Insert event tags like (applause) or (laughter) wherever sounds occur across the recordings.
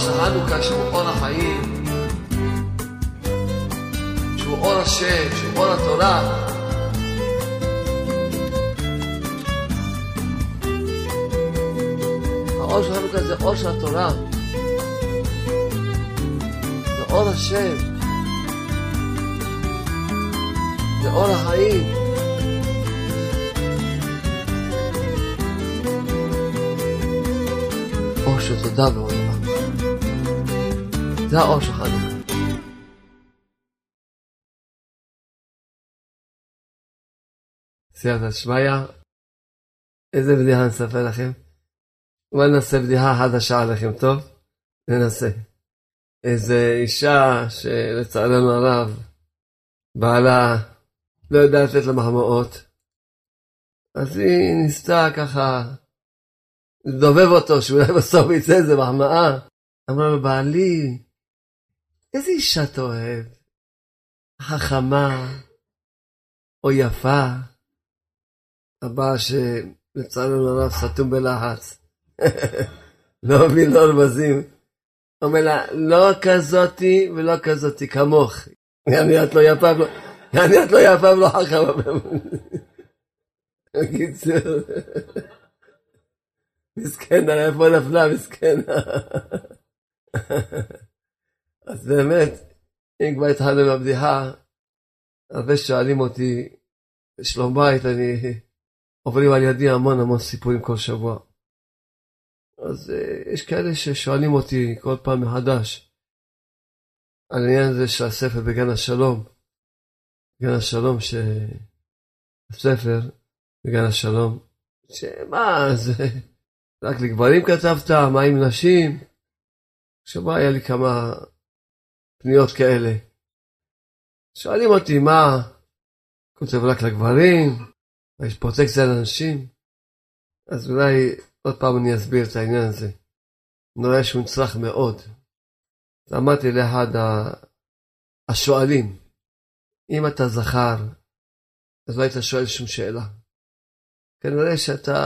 של חנוכה, שהוא אור החיים, שהוא אור השם, שהוא אור התורה. האור של חנוכה זה אור של התורה. זה אור השם. זה אור החיים. אור של תודה. זה האור של חנוכה. סייעתא שמיא, איזה בדיחה נספר לכם? בואו ננסה בדיחה חדשה עליכם, טוב? ננסה. איזה אישה שלצערנו הרב, בעלה לא יודע לתת לה מחמאות, אז היא ניסתה ככה לדובב אותו, שאולי בסוף יצא איזה מחמאה. אמרה לו, בעלי, איזה אישה אתה אוהב? חכמה או יפה? הבא שלצערנו הרב סתום בלחץ. (laughs) לא מבין, לא רמזים. אומר לה, לא כזאתי ולא כזאתי, כמוך. יעני את לא יפה יעני את לא יפה ולא חכמה. (laughs) בקיצור, מסכנה, איפה נפלה, מסכנה. (laughs) אז באמת, אם כבר התחלנו עם הבדיחה, הרבה שואלים אותי, בשלום בית, אני, עוברים על ידי המון המון סיפורים כל שבוע. אז uh, יש כאלה ששואלים אותי כל פעם מחדש על העניין הזה של הספר בגן השלום. בגן השלום, שהספר בגן השלום, שמה זה, רק לגברים כתבת, מה עם נשים? שבוע היה לי כמה פניות כאלה. שואלים אותי מה, כותב רק לגברים, יש פרוטקציה לנשים? אז אולי עוד פעם אני אסביר את העניין הזה. נראה שהוא נצרך מאוד. אמרתי לאחד השואלים, אם אתה זכר, אז לא היית שואל שום שאלה. כנראה שאתה,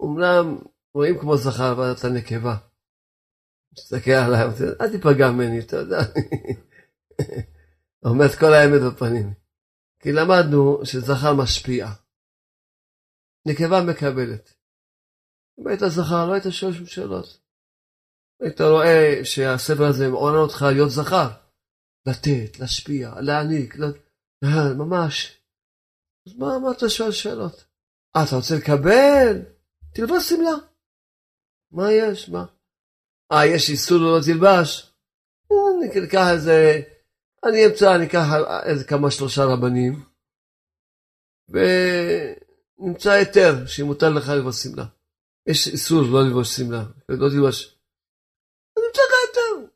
אומנם רואים כמו זכר, אבל אתה נקבה. מסתכל עליי, אל תיפגע ממני, אתה יודע. (laughs) אומר את כל האמת בפנים. כי למדנו שזכר משפיע. נקבה מקבלת. אם היית זכר, לא היית שואל שום שאלות. היית רואה שהספר הזה מעורר אותך להיות זכר. לתת, להשפיע, להעניק, לת... ממש. אז מה, מה אתה שואל שאלות? אה, אתה רוצה לקבל? תלבש שמלה. מה יש? מה? אה, יש איסור לא תלבש? אני אקח איזה... אני אמצא, אני אקח איזה כמה שלושה רבנים, ונמצא היתר שמותר לך ללבוש שמלה. יש איסור לא ללבוש שמלה, לא תלבש. אני אמצא לך היתר.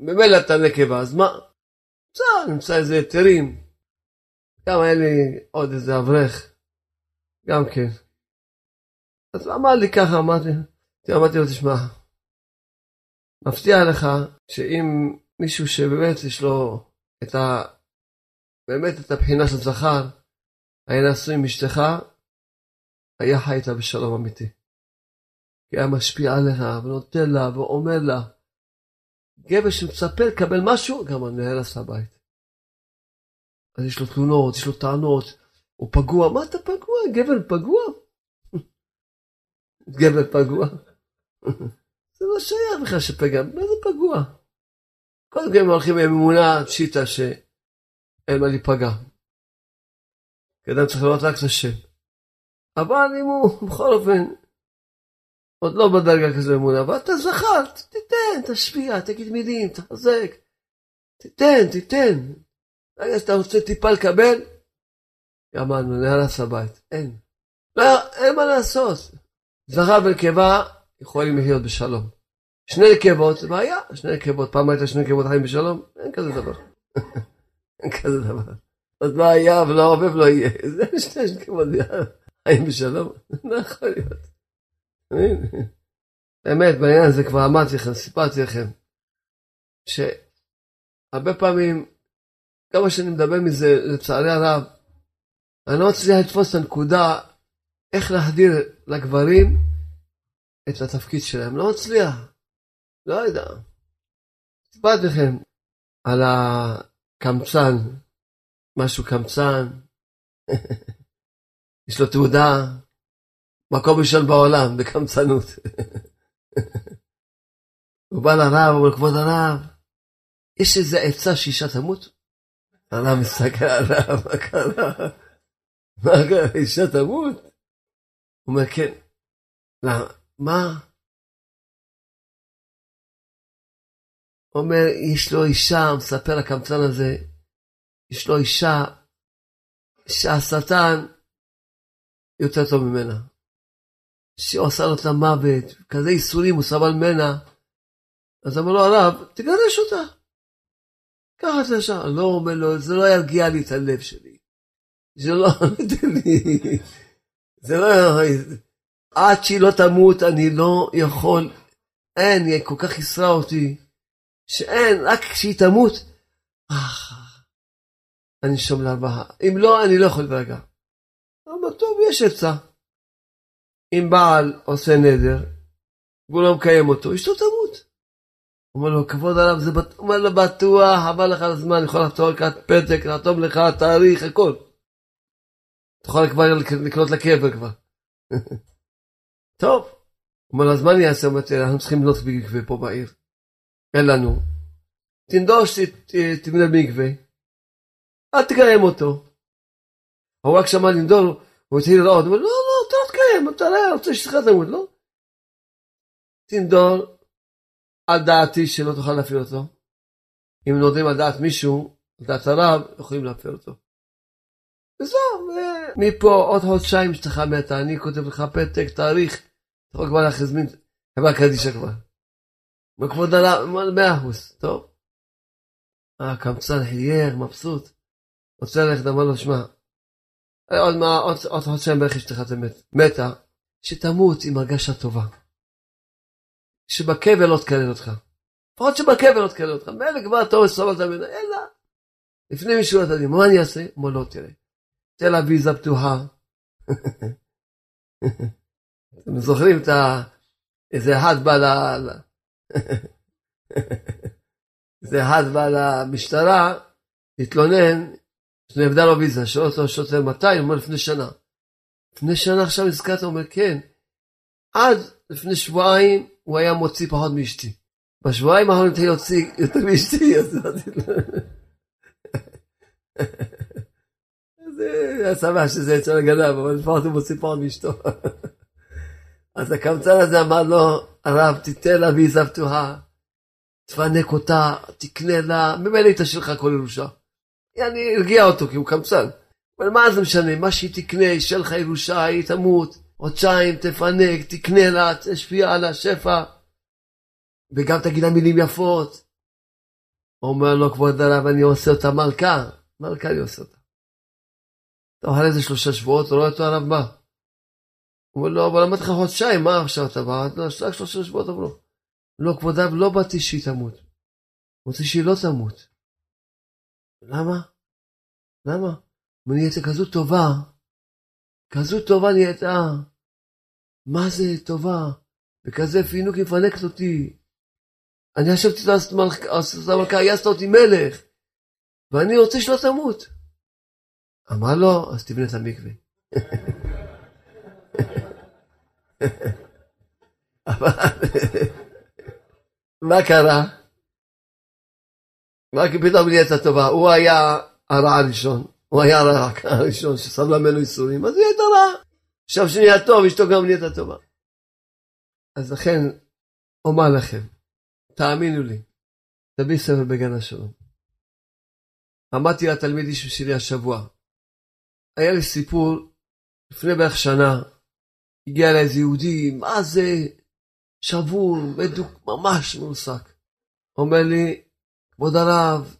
ממילא אתה נקבה, אז מה? נמצא, נמצא איזה היתרים. גם היה לי עוד איזה אברך, גם כן. אז אמר לי ככה, אמרתי, אמרתי לו, תשמע, מבטיח לך שאם מישהו שבאמת יש לו את ה... באמת את הבחינה של זכר, היה נשוי עם אשתך, היה חי איתה בשלום אמיתי. היה משפיע עליה, ונותן לה, ואומר לה. גבר שמצפה לקבל משהו, גם הנהרס הבית. אז יש לו תלונות, יש לו טענות, הוא פגוע, מה אתה פגוע? גבר פגוע? (laughs) גבר פגוע? (laughs) לא שייך בכלל שפגע, מה זה פגוע? קודם כל הם הולכים עם אמונה פשיטה שאין מה להיפגע. כי אדם צריך לראות רק את השם. אבל אם הוא, בכל אופן, עוד לא בדרגה כזו אמונה, אבל אתה זכר, תיתן, תשפיע, תגיד מילים, תחזק, תיתן, תיתן. רגע שאתה רוצה טיפה לקבל, גמרנו, נהרס הבית, אין. לא, אין מה לעשות. זכר ונקבה יכולים לחיות בשלום. שני נקבות זה בעיה, שני נקבות, פעם היית שני נקבות חיים בשלום? אין כזה דבר. (laughs) אין כזה דבר. עוד לא היה ולא הרבה ולא יהיה. (laughs) זה שני נקבות חיים בשלום? (laughs) לא יכול להיות. באמת, בעניין הזה כבר אמרתי לכם, סיפרתי לכם, שהרבה פעמים, כמה שאני מדבר מזה, לצערי הרב, אני לא מצליח לתפוס את הנקודה איך להחדיר לגברים את התפקיד שלהם. לא מצליח. לא יודע. סיפרתי לכם על הקמצן, משהו קמצן, (laughs) יש לו תעודה, מקום ראשון בעולם בקמצנות. (laughs) הוא בא לרב, אומר, כבוד הרב, יש איזה עצה שאישה תמות? הרב מסתכל על הרב, מה קרה? מה קרה, אישה תמות? הוא אומר, כן. למה? מה? אומר, יש לו אישה, מספר הקמצן הזה, יש לו אישה שהשטן יותר טוב ממנה. שעושה לו את המוות, כזה ייסורים הוא סבל ממנה. אז אמר לו הרב, תגרש אותה. ככה את לשם. לא אומר לו, זה לא ירגיע לי את הלב שלי. זה לא, (laughs) זה לא, עד שהיא לא תמות אני לא יכול, אין, היא כל כך ייסרה אותי. שאין, רק כשהיא תמות, אני שום לארבעה. אם לא, אני לא יכול להירגע. אבל טוב, יש עצה. אם בעל עושה נדר, והוא לא מקיים אותו, אשתו תמות. אומר לו, כבוד הרב, זה בטוח, אומר לו, בטוח, חבל לך על הזמן, יכול לחתור לקראת פתק, לחתום לך תאריך, הכל. אתה יכול כבר לקנות לקבר כבר. (laughs) טוב. אומר לו, אז מה אני אעשה? אנחנו צריכים לבנות מקווה פה בעיר. אין לנו. תנדוש, תבנה מקווה. אל תקיים אותו. הוא רק שמע לנדור, הוא התחיל לראות, הוא אומר, לא, לא, אתה לא תקיים, אתה לא רוצה שאשתך תמות, לא? תנדור על דעתי שלא תוכל להפעיל אותו. אם נודעים על דעת מישהו, על דעת הרב, יכולים להפעיל אותו. וזהו, מפה עוד חודשיים אשתך מתה, אני כותב לך פתק, תאריך, אתה יכול כבר להזמין, חברה קדישה כבר. בכבוד הרב, מאה אחוז, טוב. הקמצן חייר, מבסוט. רוצה ללכת, אמר לו, שמע, עוד, מה, עוד, חודשיים בערך אשתך תמת, מתה, שתמות עם הרגשה טובה. שבקבר לא תקלל אותך. לפחות שבקבר לא תקלל אותך. מילא כבר אתה רואה סובלת ממנו, אלא. לפני מישהו אתה יודע, מה אני אעשה? אומר לא, תראה. תל אביב זה פתוחה. (laughs) אתם זוכרים את ה... איזה אחד בא ל... זה אחד בא למשטרה, התלונן, שנאבדה לו ויזה, שואל אותו שוטר מתי, הוא אומר לפני שנה. לפני שנה עכשיו הזכרת, הוא אומר כן. עד לפני שבועיים הוא היה מוציא פחות מאשתי. בשבועיים האחרונים אתה יוציא יותר מאשתי, אז זה היה שמח שזה אצל הגנב, אבל לפחות הוא מוציא פחות מאשתו. אז הקמצן הזה אמר לו, הרב, תיתן לה ויזה פתוחה. תפנק אותה, תקנה לה, ממילא היא תשאיר לך כל ירושה. אני ארגיע אותו כי הוא קמצן. אבל מה זה משנה, מה שהיא תקנה, ישאר לך ירושה, היא תמות, חודשיים תפנק, תקנה לה, תשפיע על השפע, וגם תגיד לה מילים יפות. אומר לו כבוד הרב, אני עושה אותה מלכה, מלכה אני עושה אותה. טוב, אחרי איזה שלושה שבועות, רואה אותו הרב בא. הוא אומר לו, אבל אמרתי לך חודשיים, מה עכשיו אתה בא? רק שלושה שבועות עברו. לא, כבודיו, לא באתי שהיא תמות. רוצה שהיא לא תמות. למה? למה? נהייתה כזו טובה, כזו טובה נהייתה. מה זה טובה? וכזה פינוק מפנקת אותי. אני חשבתי לעשות מלכה, יעשת אותי מלך, ואני רוצה שלא תמות. אמר לו, אז תבנה את המקווה. (laughs) (laughs) אבל... (laughs) מה קרה? מה פתאום נהייתה טובה? הוא היה הרע הראשון, הוא היה הרע הראשון ששם ממנו ייסורים, אז היא הייתה רעה. עכשיו שנהיה טוב, אשתו גם נהייתה טובה. אז לכן, אומר לכם, תאמינו לי, תביא ספר בגן השלום. אמרתי לתלמיד איש שלי השבוע, היה לי סיפור, לפני בערך שנה, הגיע אליי איזה יהודי, מה זה, שבור, בדיוק, ממש מרוסק. אומר לי, כבוד הרב,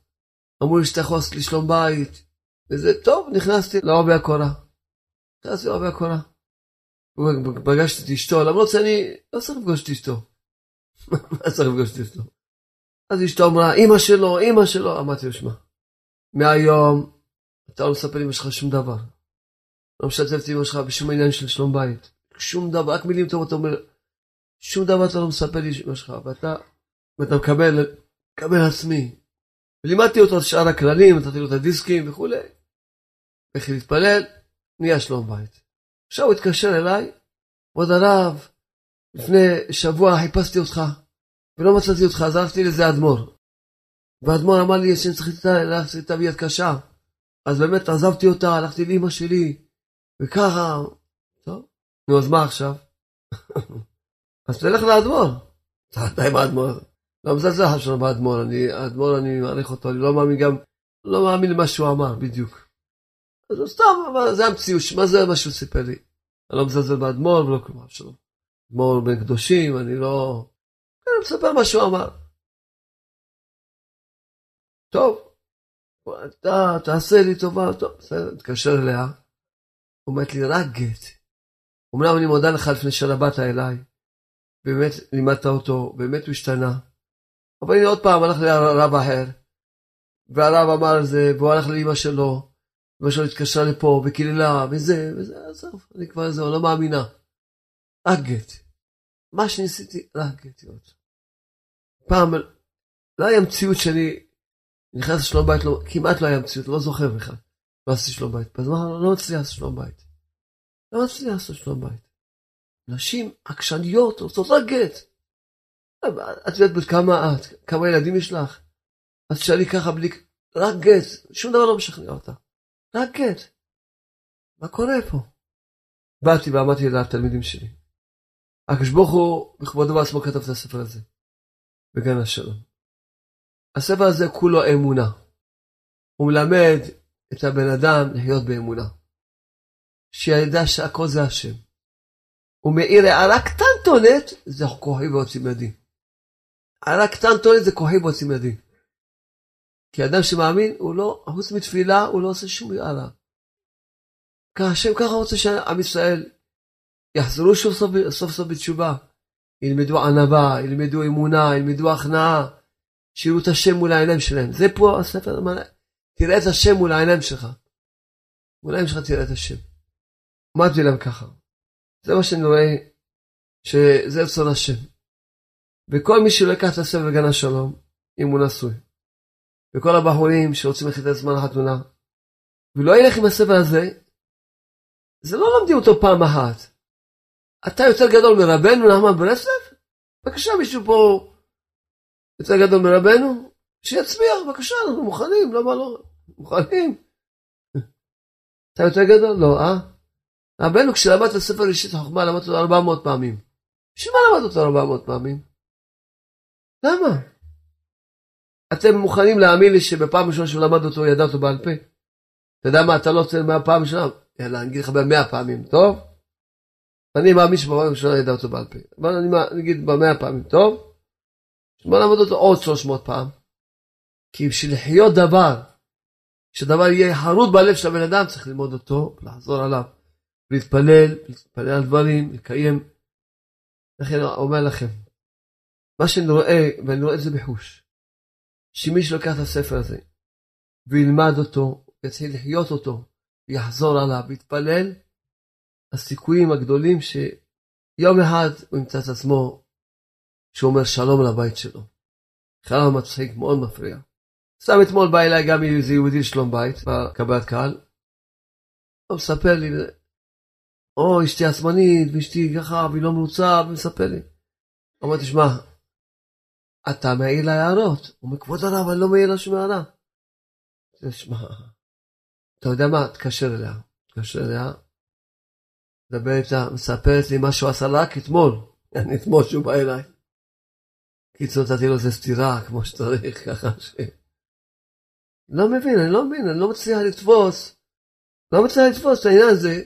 אמרו לי שאתה יכול לעשות לי שלום בית, וזה טוב, נכנסתי לעובי הקורה. נכנסתי לעובי הקורה. פגשתי את אשתו, למרות שאני לא צריך לפגוש את אשתו. (laughs) מה צריך לפגוש את אשתו? אז אשתו אמרה, אמא שלו, אמא שלו. אמרתי לו, שמע, מהיום אתה לא מספר לאמא שלך שום דבר. לא משתף את אמא שלך בשום עניין של שלום בית. שום דבר, רק מילים טובות, אתה אומר, שום דבר אתה לא מספר לאמא שלך, ואתה, ואתה מקבל, מקבל עצמי. ולימדתי אותו את שאר הכללים, נתתי לו את הדיסקים וכולי. איך להתפלל, נהיה שלום בית. עכשיו הוא התקשר אליי, כבוד הרב, לפני שבוע חיפשתי אותך, ולא מצאתי אותך, אז הלכתי לאיזה אדמו"ר. והאדמו"ר אמר לי שאני צריך ללכת ביד קשה. אז באמת עזבתי אותה, הלכתי לאמא שלי, וככה, נו אז מה עכשיו? (laughs) אז תלך לאדמו"ר. אתה עם האדמו"ר. לא מזלזל לך שלום באדמו"ר, האדמו"ר אני מעריך אותו, אני לא מאמין גם, לא מאמין למה שהוא אמר, בדיוק. אז סתם, אבל זה המציאות, מה זה מה שהוא סיפר לי? אני לא מזלזל באדמו"ר ולא כלום, שלום. אדמו"ר בין קדושים, אני לא... אני מספר מה שהוא אמר. טוב, אתה תעשה לי טובה, טוב, בסדר, תתקשר אליה. אומרת לי, רק גט. אמנם אני מודה לך לפני שנה באת אליי, באמת לימדת אותו, באמת הוא השתנה. אבל הנה עוד פעם הלך לרב אחר, והרב אמר זה, והוא הלך לאמא שלו, אמא שלו התקשרה לפה, וקיללה, וזה, וזה, עזוב, אני כבר זהו, לא מאמינה. רק גט. מה שניסיתי, רק גט. פעם, לא היה מציאות שאני נכנס לשלום בית, לא, כמעט לא היה מציאות, לא זוכר בכלל. לא עשיתי שלום בית. אז מה, לא מצליח לעשות שלום בית. לא מצליח לעשות שלום בית. נשים עקשניות רוצות רק גט. את יודעת בת כמה את, כמה ילדים יש לך? אז תשאלי ככה בלי, רק גט, שום דבר לא משכנע אותה. רק גט. מה קורה פה? באתי ואמרתי לתלמידים שלי. הקדוש ברוך הוא בכבודו בעצמו כתב את הספר הזה. בגן השלום. הספר הזה כולו אמונה. הוא מלמד את הבן אדם לחיות באמונה. שידע שהכל זה השם. הוא מאיר הערה קטנטונת, זה כוחי ועוצים ידי. הערה קטנטונת זה כוחי ועוצים ידי. כי אדם שמאמין, הוא לא, חוץ מתפילה, הוא לא עושה שום הערה. כי השם ככה רוצה שעם ישראל יחזרו סוף סוף, סוף, סוף בתשובה. ילמדו ענווה, ילמדו אמונה, ילמדו הכנעה, שיראו את השם מול העיניים שלהם. זה פה הספר, תראה את השם מול העיניים שלך. מול העיניים שלך תראה את השם. אמרתי להם ככה, זה מה שאני רואה, שזה רצון השם. וכל מי שלא ייקח את הספר בגן השלום, אם הוא נשוי, וכל הבחורים שרוצים ללכת לזמן החתונה, ולא ילך עם הספר הזה, זה לא לומדים אותו פעם אחת. אתה יותר גדול מרבנו נחמן ברסלב? בבקשה, מישהו פה יותר גדול מרבנו? שיצביע, בבקשה, אנחנו מוכנים, למה לא? מוכנים. (laughs) אתה יותר גדול? לא, אה? רבנו כשלמד את הספר ראשית החוכמה למד אותו 400 פעמים. בשביל מה למד אותו 400 פעמים? למה? אתם מוכנים להאמין לי שבפעם ראשונה שהוא למד אותו הוא ידע אותו בעל פה? אתה יודע מה, אתה לא רוצה מהפעם ראשונה? יאללה, אני אגיד לך במאה פעמים, טוב? אני מאמין שבפעם ראשונה ידע אותו בעל פה. אבל אני אגיד במאה פעמים, טוב? בוא נעמוד אותו עוד 300 פעם. כי בשביל לחיות דבר, שדבר יהיה חרוט בלב של הבן אדם, צריך ללמוד אותו, לחזור עליו. להתפלל, להתפלל על דברים, לקיים. לכן אומר לכם, מה שאני רואה, ואני רואה את זה בחוש, שמי שלוקח את הספר הזה וילמד אותו, יתחיל לחיות אותו, ויחזור עליו, ויתפלל, הסיכויים הגדולים שיום אחד הוא ימצא את עצמו שהוא אומר שלום לבית שלו. חלום מצחיק, מאוד מפריע. סתם אתמול בא אליי גם איזה יהודי שלום בית, בקבלת קהל. הוא מספר לי, או אשתי עצמנית, ואשתי ככה, והיא לא מרוצה, ומספר לי. אמרתי, שמע, אתה מעיר לה הערות. הוא אומר, כבוד הרב, אני לא מעיר לה שום הערה. שמע, אתה יודע מה? תקשר אליה. תקשר אליה. מדבר איתה, מספרת לי מה שהוא עשה רק אתמול, (laughs) אני אתמול שהוא בא אליי. קיצור, נתתי לו איזה סטירה כמו שצריך, (laughs) ככה ש... לא מבין, אני לא מבין, אני לא מצליח לתפוס, לא מצליח לתפוס את העניין הזה,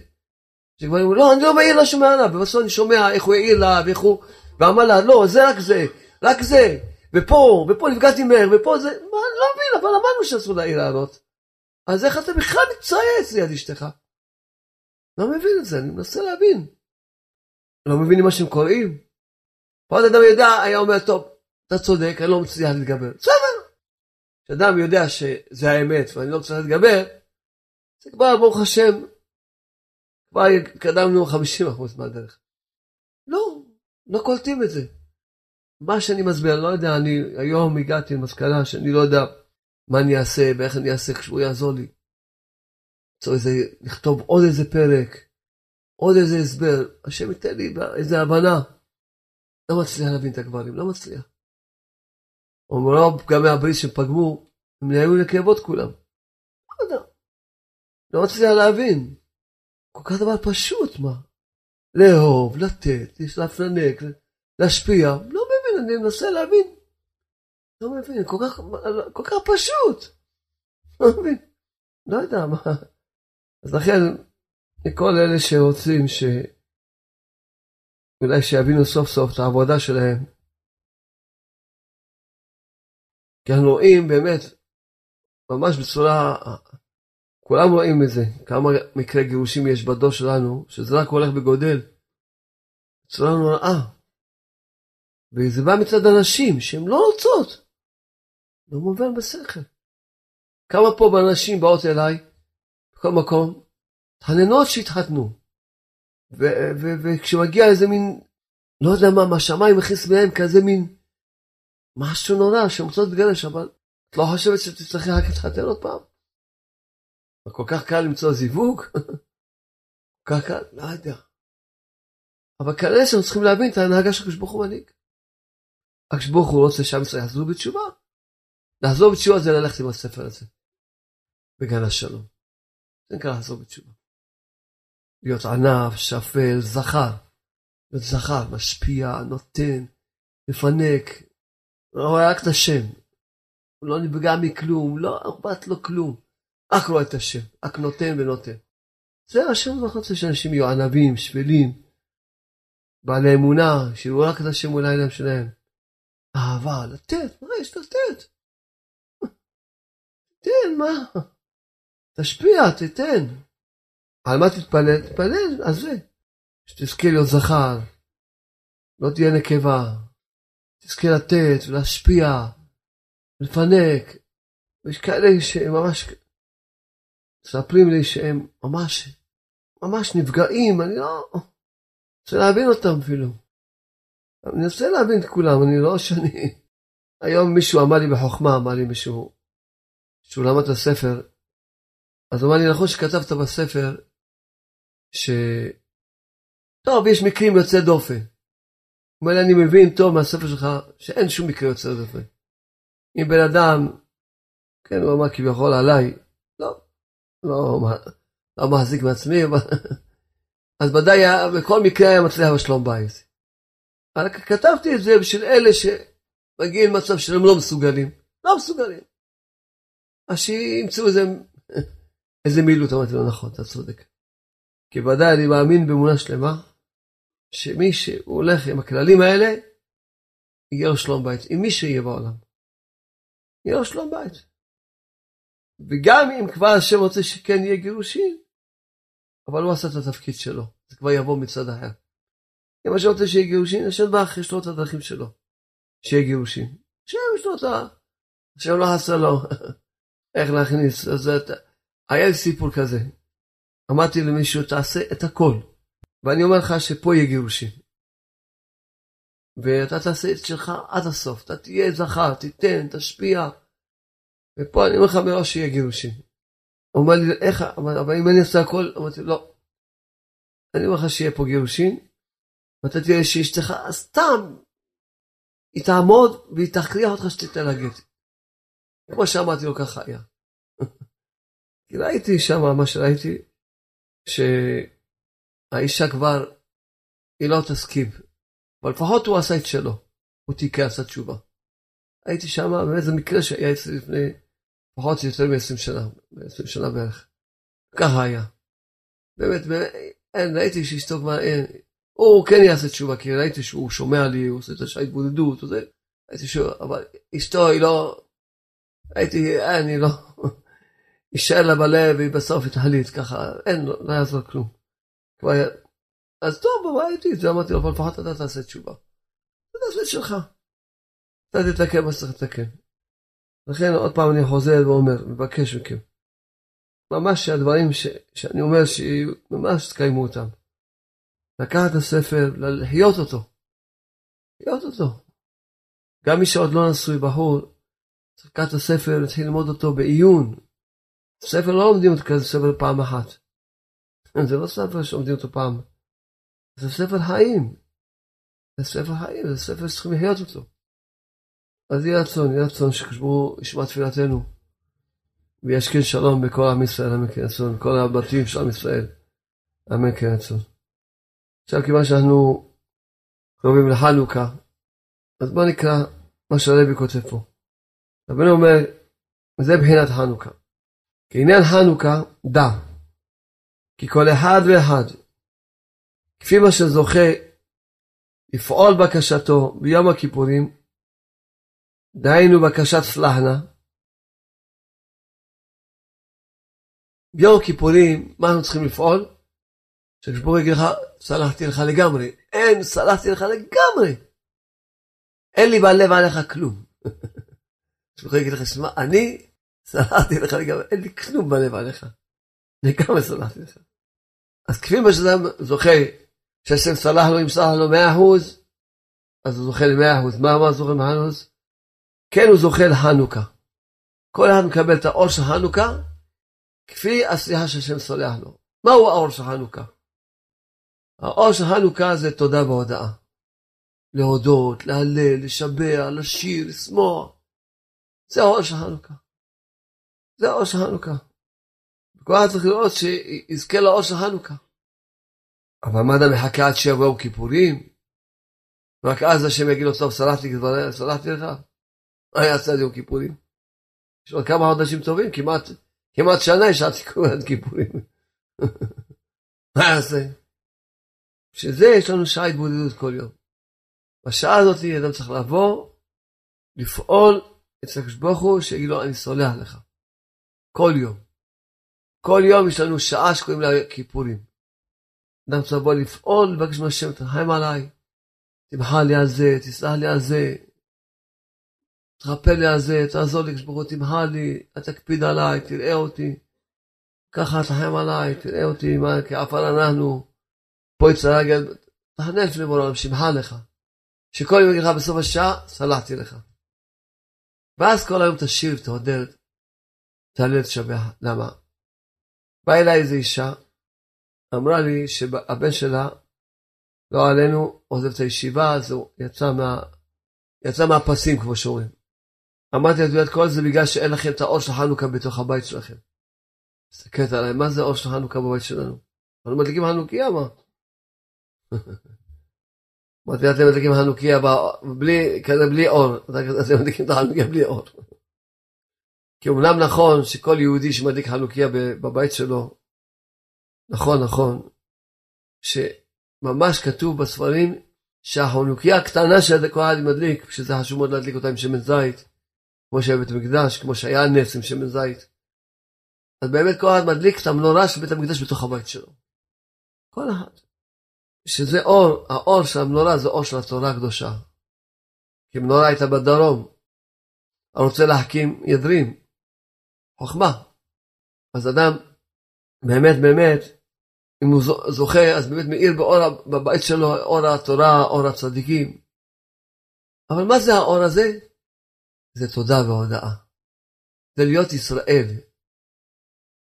שכבר אמרו, לא, אני לא מעיר לה שומע לה, ובסוף אני שומע איך הוא העיר לה, ואיך הוא, ואמר לה, לא, זה רק זה, רק זה, ופה, ופה נפגעתי מהר, ופה זה, מה, אני לא מבין, אבל אמרנו שאסור להעיר לענות. אז איך אתה בכלל מצייץ ליד אשתך? לא מבין את זה, אני מנסה להבין. לא מבינים מה שהם קוראים? עוד אדם יודע, היה אומר, טוב, אתה צודק, אני לא מצליח להתגבר. בסדר. כשאדם יודע שזה האמת ואני לא מצליח להתגבר, זה כבר, ברוך השם, כבר קדמנו 50% מהדרך. לא, לא קולטים את זה. מה שאני מסביר, אני לא יודע, אני היום הגעתי למסקנה שאני לא יודע מה אני אעשה ואיך אני אעשה כשהוא יעזור לי. צריך איזה, לכתוב עוד איזה פרק, עוד איזה הסבר, השם ייתן לי איזה הבנה. לא מצליח להבין את הגברים, לא מצליח. רוב פגמי הברית שפגמו, הם נהיו לכאבות כולם. לא יודע. לא מצליח להבין. כל כך דבר פשוט, מה? לאהוב, לתת, להפנק, להשפיע. לא מבין, אני מנסה להבין. לא מבין, כל כך, כל כך פשוט. לא מבין. לא יודע מה. אז לכן, לכל אלה שרוצים ש... אולי שיבינו סוף סוף את העבודה שלהם. כי אנחנו רואים באמת, ממש בצורה, כולם רואים את זה, כמה מקרי גירושים יש בדור שלנו, שזה רק הולך וגודל. בצורה נוראה. וזה בא מצד אנשים שהן לא רוצות. לא מובן בשכל. כמה פה באנשים באות אליי, בכל מקום, תחננות שהתחתנו. וכשמגיע איזה מין, לא יודע מה, מהשמיים הכניס מהם כזה מין משהו נורא, שהן רוצות להתגרש, אבל את לא חושבת שתצטרכי רק להתחתן עוד פעם? כל כך קל למצוא זיווג? (laughs) כל כך קל? לא יודע. אבל כנראה שאנחנו צריכים להבין את ההנהגה של ברוך הוא מנהיג. הקדוש ברוך הוא רוצה שעם ישראל יחזרו בתשובה. לחזור בתשובה זה ללכת עם הספר הזה. בגן השלום. זה נקרא לחזור בתשובה. להיות ענף, שפל, זכר. להיות זכר, משפיע, נותן, מפנק, רואה רק את השם. הוא לא נפגע מכלום, לא אכפת לו כלום. רק רואה את השם, רק נותן ונותן. זה השם לא רוצה שאנשים יהיו ענבים, שפלים, בעלי אמונה, שיראו רק את השם מול העיניים שלהם. אהבה, לתת, מה יש לתת? (laughs) תן, מה? תשפיע, תתן. על מה תתפלל? תתפלל על זה. שתזכה להיות זכר, לא תהיה נקבה, תזכה לתת ולהשפיע, לפנק. ויש כאלה שהם ממש, מספרים לי שהם ממש, ממש נפגעים, אני לא רוצה להבין אותם אפילו. אני רוצה להבין את כולם, אני לא שאני... היום מישהו אמר לי בחוכמה, אמר לי מישהו, שהוא למד את הספר, אז אמר לי, נכון שכתבת בספר, ש... טוב, יש מקרים יוצאי דופן. הוא אומר לי, אני מבין טוב מהספר שלך שאין שום מקרה יוצא דופן. אם בן אדם, כן, הוא אמר כביכול עליי, לא, לא, לא מחזיק מעצמי. אז ודאי בכל מקרה היה מצליח בשלום בית. אבל כתבתי את זה בשביל אלה שמגיעים למצב שהם לא מסוגלים. לא מסוגלים. אז שימצאו איזה, איזה מילות, אמרתי לו, נכון, אתה צודק. כי ודאי אני מאמין באמונה שלמה, שמי שהולך עם הכללים האלה, יהיה לו שלום בית, עם מי שיהיה בעולם. יהיה לו שלום בית. וגם אם כבר השם רוצה שכן יהיה גירושין, אבל הוא עשה את התפקיד שלו, זה כבר יבוא מצד אחר. אם השם רוצה שיהיה גירושין, השם ברך יש לו את הדרכים שלו, שיהיה גירושין. השם יש לו את ה... השם לא עשה לו (laughs) איך להכניס, אז היה לי סיפור כזה. אמרתי למישהו, תעשה את הכל. ואני אומר לך שפה יהיה גירושין. ואתה תעשה את שלך עד הסוף, אתה תהיה זכר, תיתן, תשפיע. ופה אני אומר לך מראש שיהיה גירושין. הוא אומר לי, איך, אבל אם אני אעשה הכל, אמרתי, לא. אני אומר לך שיהיה פה גירושין, ואתה תראה שאשתך סתם, היא תעמוד והיא תכריח אותך שתיתן לה גט. כמו שאמרתי לו, ככה היה. (laughs) כי ראיתי שם מה שראיתי, האישה כבר, היא לא תסכים. אבל לפחות הוא עשה את שלו. הוא תיקה, עשה תשובה. הייתי שם, באמת זה מקרה שהיה אצלי לפני פחות או יותר מ-20 שנה, מ-20 שנה בערך. ככה היה. באמת, אין, ראיתי שאשתו כבר אין. הוא כן יעשה תשובה, כי ראיתי שהוא שומע לי, הוא עושה את השעה התבודדות, וזה. הייתי שואל, אבל אשתו היא לא... הייתי, אין, היא לא... (laughs) יישאר לה בלב, והיא בסוף התחליט ככה, אין, לא, יעזור כלום. כבר... אז טוב, בבית, זה אמרתי לו, אבל לפחות אתה תעשה תשובה. זה תעשה שלך. אתה תתקן מה שצריך לתקן. לכן עוד פעם אני חוזר ואומר, מבקש מכם. ממש שהדברים ש... שאני אומר שממש תקיימו אותם. לקחת את הספר, לחיות אותו. לחיות אותו. גם מי שעוד לא נשוי בחור, צריך לקחת את הספר, להתחיל ללמוד אותו בעיון. ספר לא לומדים אותו כזה ספר פעם אחת. (laughs) זה לא ספר שלומדים אותו פעם. זה ספר חיים. זה ספר חיים, זה ספר שצריכים לחיות אותו. אז יהי רצון, יהי רצון שקשבו ישמע תפילתנו וישכין שלום בכל עם ישראל, אמן כן רצון, כל הבתים של עם ישראל, אמן כן רצון. עכשיו כיוון שאנחנו קרובים לחנוכה, אז בואו נקרא מה שהרבי כותב פה. רבנו אומר, זה בחינת חנוכה. כעניין חנוכה, דע, כי כל אחד ואחד, כפי מה שזוכה לפעול בקשתו ביום הכיפורים, דהיינו בקשת סלחנה. ביום הכיפורים, מה אנחנו צריכים לפעול? שכשבור יגיד לך, סלחתי לך לגמרי. אין, סלחתי לך לגמרי. אין לי בלב עליך כלום. (laughs) שכשבור יגיד לך, שמע, אני סלחתי לך לגמרי, אין לי כלום בלב עליך. לגמרי סלחתי לך. אז כפי מה שאדם זוכה, שהשם סלח לו, אם סלח לו 100%, אז הוא זוכה ל-100%. מה אמר זוכה ל-100%? כן הוא זוכה לחנוכה. כל אחד מקבל את האור של חנוכה, כפי הסליחה שהשם סולח לו. מהו האור של חנוכה? האור של חנוכה זה תודה והודאה. להודות, להלל, לשבח, לשיר, לשמוח. זה האור של חנוכה. זה האור של חנוכה. כל אחד צריך לראות שיזכה לאור של חנוכה. אבל מה אתה מחכה עד שיבואו כיפורים? רק אז השם יגיד לו, טוב, סלחתי לך? מה יעשה עד יום כיפורים? יש עוד כמה חודשים טובים, כמעט, כמעט שנה יש עד כיפורים. (laughs) מה יעשה? שזה יש לנו שעה התבודדות כל יום. בשעה הזאת אדם צריך לבוא, לפעול אצל הקדוש ברוך הוא, שיגיד לו אני סולח לך. כל יום. כל יום יש לנו שעה שקוראים לה כיפורים. אדם צריך לבוא לפעול, לבקש מהשם, תרחם עליי, תמחה לי על זה, תסלח לי על זה, תרפא לי על זה, תעזור לי, כשברוך תמחה לי, תקפיד עליי, תראה אותי. ככה תחם עליי, תראה אותי, מה, כעפר אנחנו. פה יצא רגל, לפני בורא עולם, שמחה לך. שכל יום יגיד לך בסוף השעה, סלחתי לך. ואז כל היום תשיר, תעודד, תעלה תשבח. למה? באה אליי איזו אישה, אמרה לי שהבן שלה, לא עלינו, עוזב את הישיבה, אז הוא יצא, מה, יצא מהפסים, כמו שאומרים. אמרתי יודעת, כל זה בגלל שאין לכם את האור של חנוכה בתוך הבית שלכם. מסתכלת עליי, מה זה האור של חנוכה בבית שלנו? אנחנו מדליקים חנוכיה, מה? (laughs) אמרתי, אתם מדליקים חנוכיה בלי, כזה בלי אור, אתם מדליקים את החנוכיה בלי אור. כי אומנם נכון שכל יהודי שמדליק חנוכיה בבית שלו, נכון, נכון, שממש כתוב בספרים שהחנוכיה הקטנה שכל אחד מדליק, שזה חשוב מאוד להדליק אותה עם שמן זית, כמו שהיה בית המקדש, כמו שהיה נס עם שמן זית. אז באמת כל אחד מדליק את המנורה של בית המקדש בתוך הבית שלו. כל אחד. שזה אור, האור של המנורה זה אור של התורה הקדושה. כי מנורה הייתה בדרום. הרוצה להקים ידרים. חוכמה. אז אדם, באמת באמת, אם הוא זוכה, אז באמת מאיר באור, בבית שלו אור התורה, אור הצדיקים. אבל מה זה האור הזה? זה תודה והודאה. זה להיות ישראל.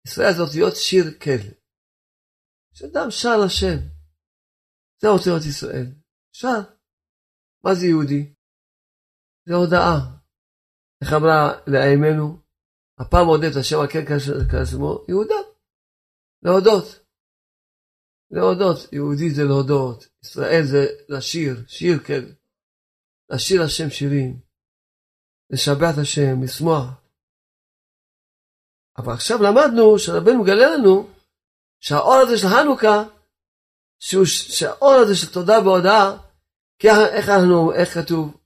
ישראל זה אותיות שיר כל. שאדם שר לשם. זה אותיות ישראל. שר. מה זה יהודי? זה הודאה. איך אמרה לאיימנו? הפעם הודית השם כן כשמו יהודה. להודות. להודות, יהודי זה להודות, ישראל זה לשיר, שיר כן, לשיר השם שירים, לשבח את השם, לשמוח. אבל עכשיו למדנו שרבנו מגלה לנו שהאור הזה של חנוכה, שהוא, שהאור הזה של תודה והודאה, איך אנחנו, איך כתוב?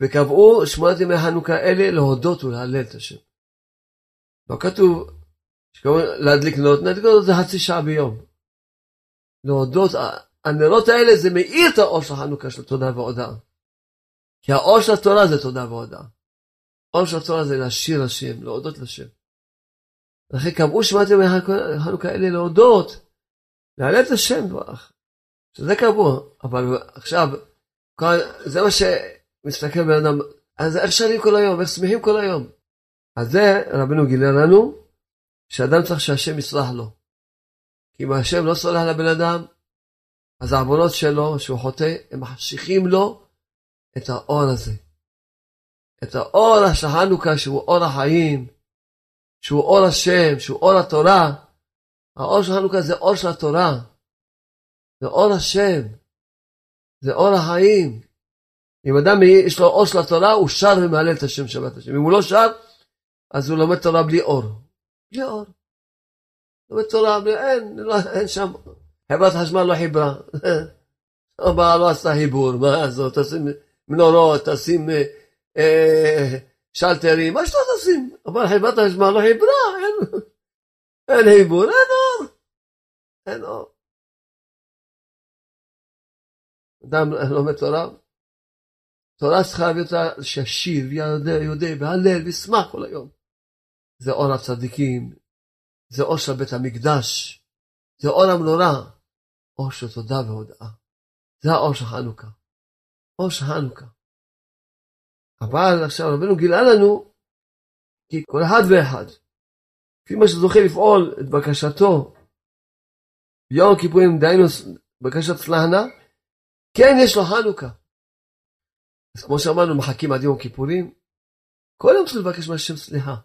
וקבעו שמונת ימי חנוכה אלה להודות ולהלל את השם. לא כתוב, שקוראים להדליק נרות, להדליק נרות זה חצי שעה ביום. להודות, הנרות האלה זה מאיר את האור של חנוכה של תודה והודאה. כי האור של התורה זה תודה והודאה. האור של התורה זה להשאיר השם, להודות לשם. לכן קבעו שמעתם חנוכה אלה להודות, להלל את השם ברך. שזה קבוע, אבל עכשיו, זה מה שמסתכל בן אדם, אז איך שרים כל היום, איך שמחים כל היום. אז זה רבנו גילה לנו, שאדם צריך שהשם יסלח לו. כי אם השם לא סולח לבן אדם, אז העוונות שלו, שהוא חוטא, הם מחשיכים לו את האור הזה. את האור של חנוכה, שהוא אור החיים, שהוא אור השם, שהוא אור התורה. האור של חנוכה זה אור של התורה. זה אור השם. זה אור החיים. אם אדם יש לו אור של התורה, הוא שר ומהלל את השם שבת השם. אם הוא לא שר, אז הוא לומד תורה בלי אור. בלי אור. לומד תורה, בלי, אין, לא, אין שם. חברת חשמל לא חיברה. (laughs) הבעל לא עשתה חיבור, מה זאת? תשים מנורות, תשים אה, אה, שלטרים, מה שאתה תשים. אבל חברת החשמל לא חיברה, אין, אין חיבור, אין אור. אין אור. אדם לומד תורה, תורה צריכה להביא אותה שישיר, יודע, והלל, וישמח כל היום. זה אור הצדיקים, זה אור של בית המקדש, זה אור המנורה, אור של תודה והודאה. זה האור של חנוכה. של חנוכה. אבל עכשיו רבנו גילה לנו, כי כל אחד ואחד, לפי מה שזוכה לפעול את בקשתו, ביום הכיפורים, דהיינו בקשת צלחנה, כן יש לו חנוכה. אז כמו שאמרנו, מחכים עד יום הכיפורים, כל יום צריך לבקש מהשם סליחה.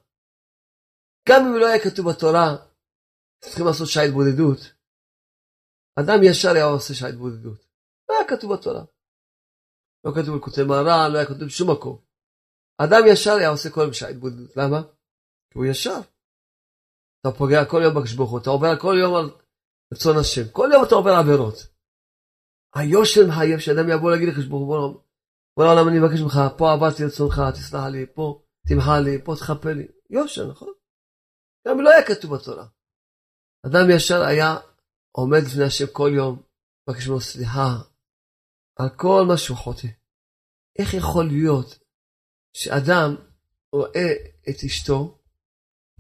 גם אם לא היה כתוב בתורה, צריכים לעשות שעה התבודדות, אדם ישר היה עושה שעה התבודדות. לא היה כתוב בתורה. לא כתוב בקוטי מהר"ן, לא היה כתוב בשום מקום. אדם ישר היה עושה כל יום שעה התבודדות. למה? כי הוא ישר. אתה פוגע כל יום בקדוש ברוך אתה עובר כל יום על רצון השם. כל יום אתה עובר עבירות. היושר מחייב שאדם יבוא להגיד לקדוש ברוך בוא לעולם אני מבקש ממך, פה עברתי רצונך, תסלח לי, פה תמחה לי, פה תכפה לי. יושר, נכון? גם לא היה כתוב בתורה. אדם ישר היה עומד לפני השם כל יום, מבקש ממנו סליחה על כל מה שהוא חוטא. איך יכול להיות שאדם רואה את אשתו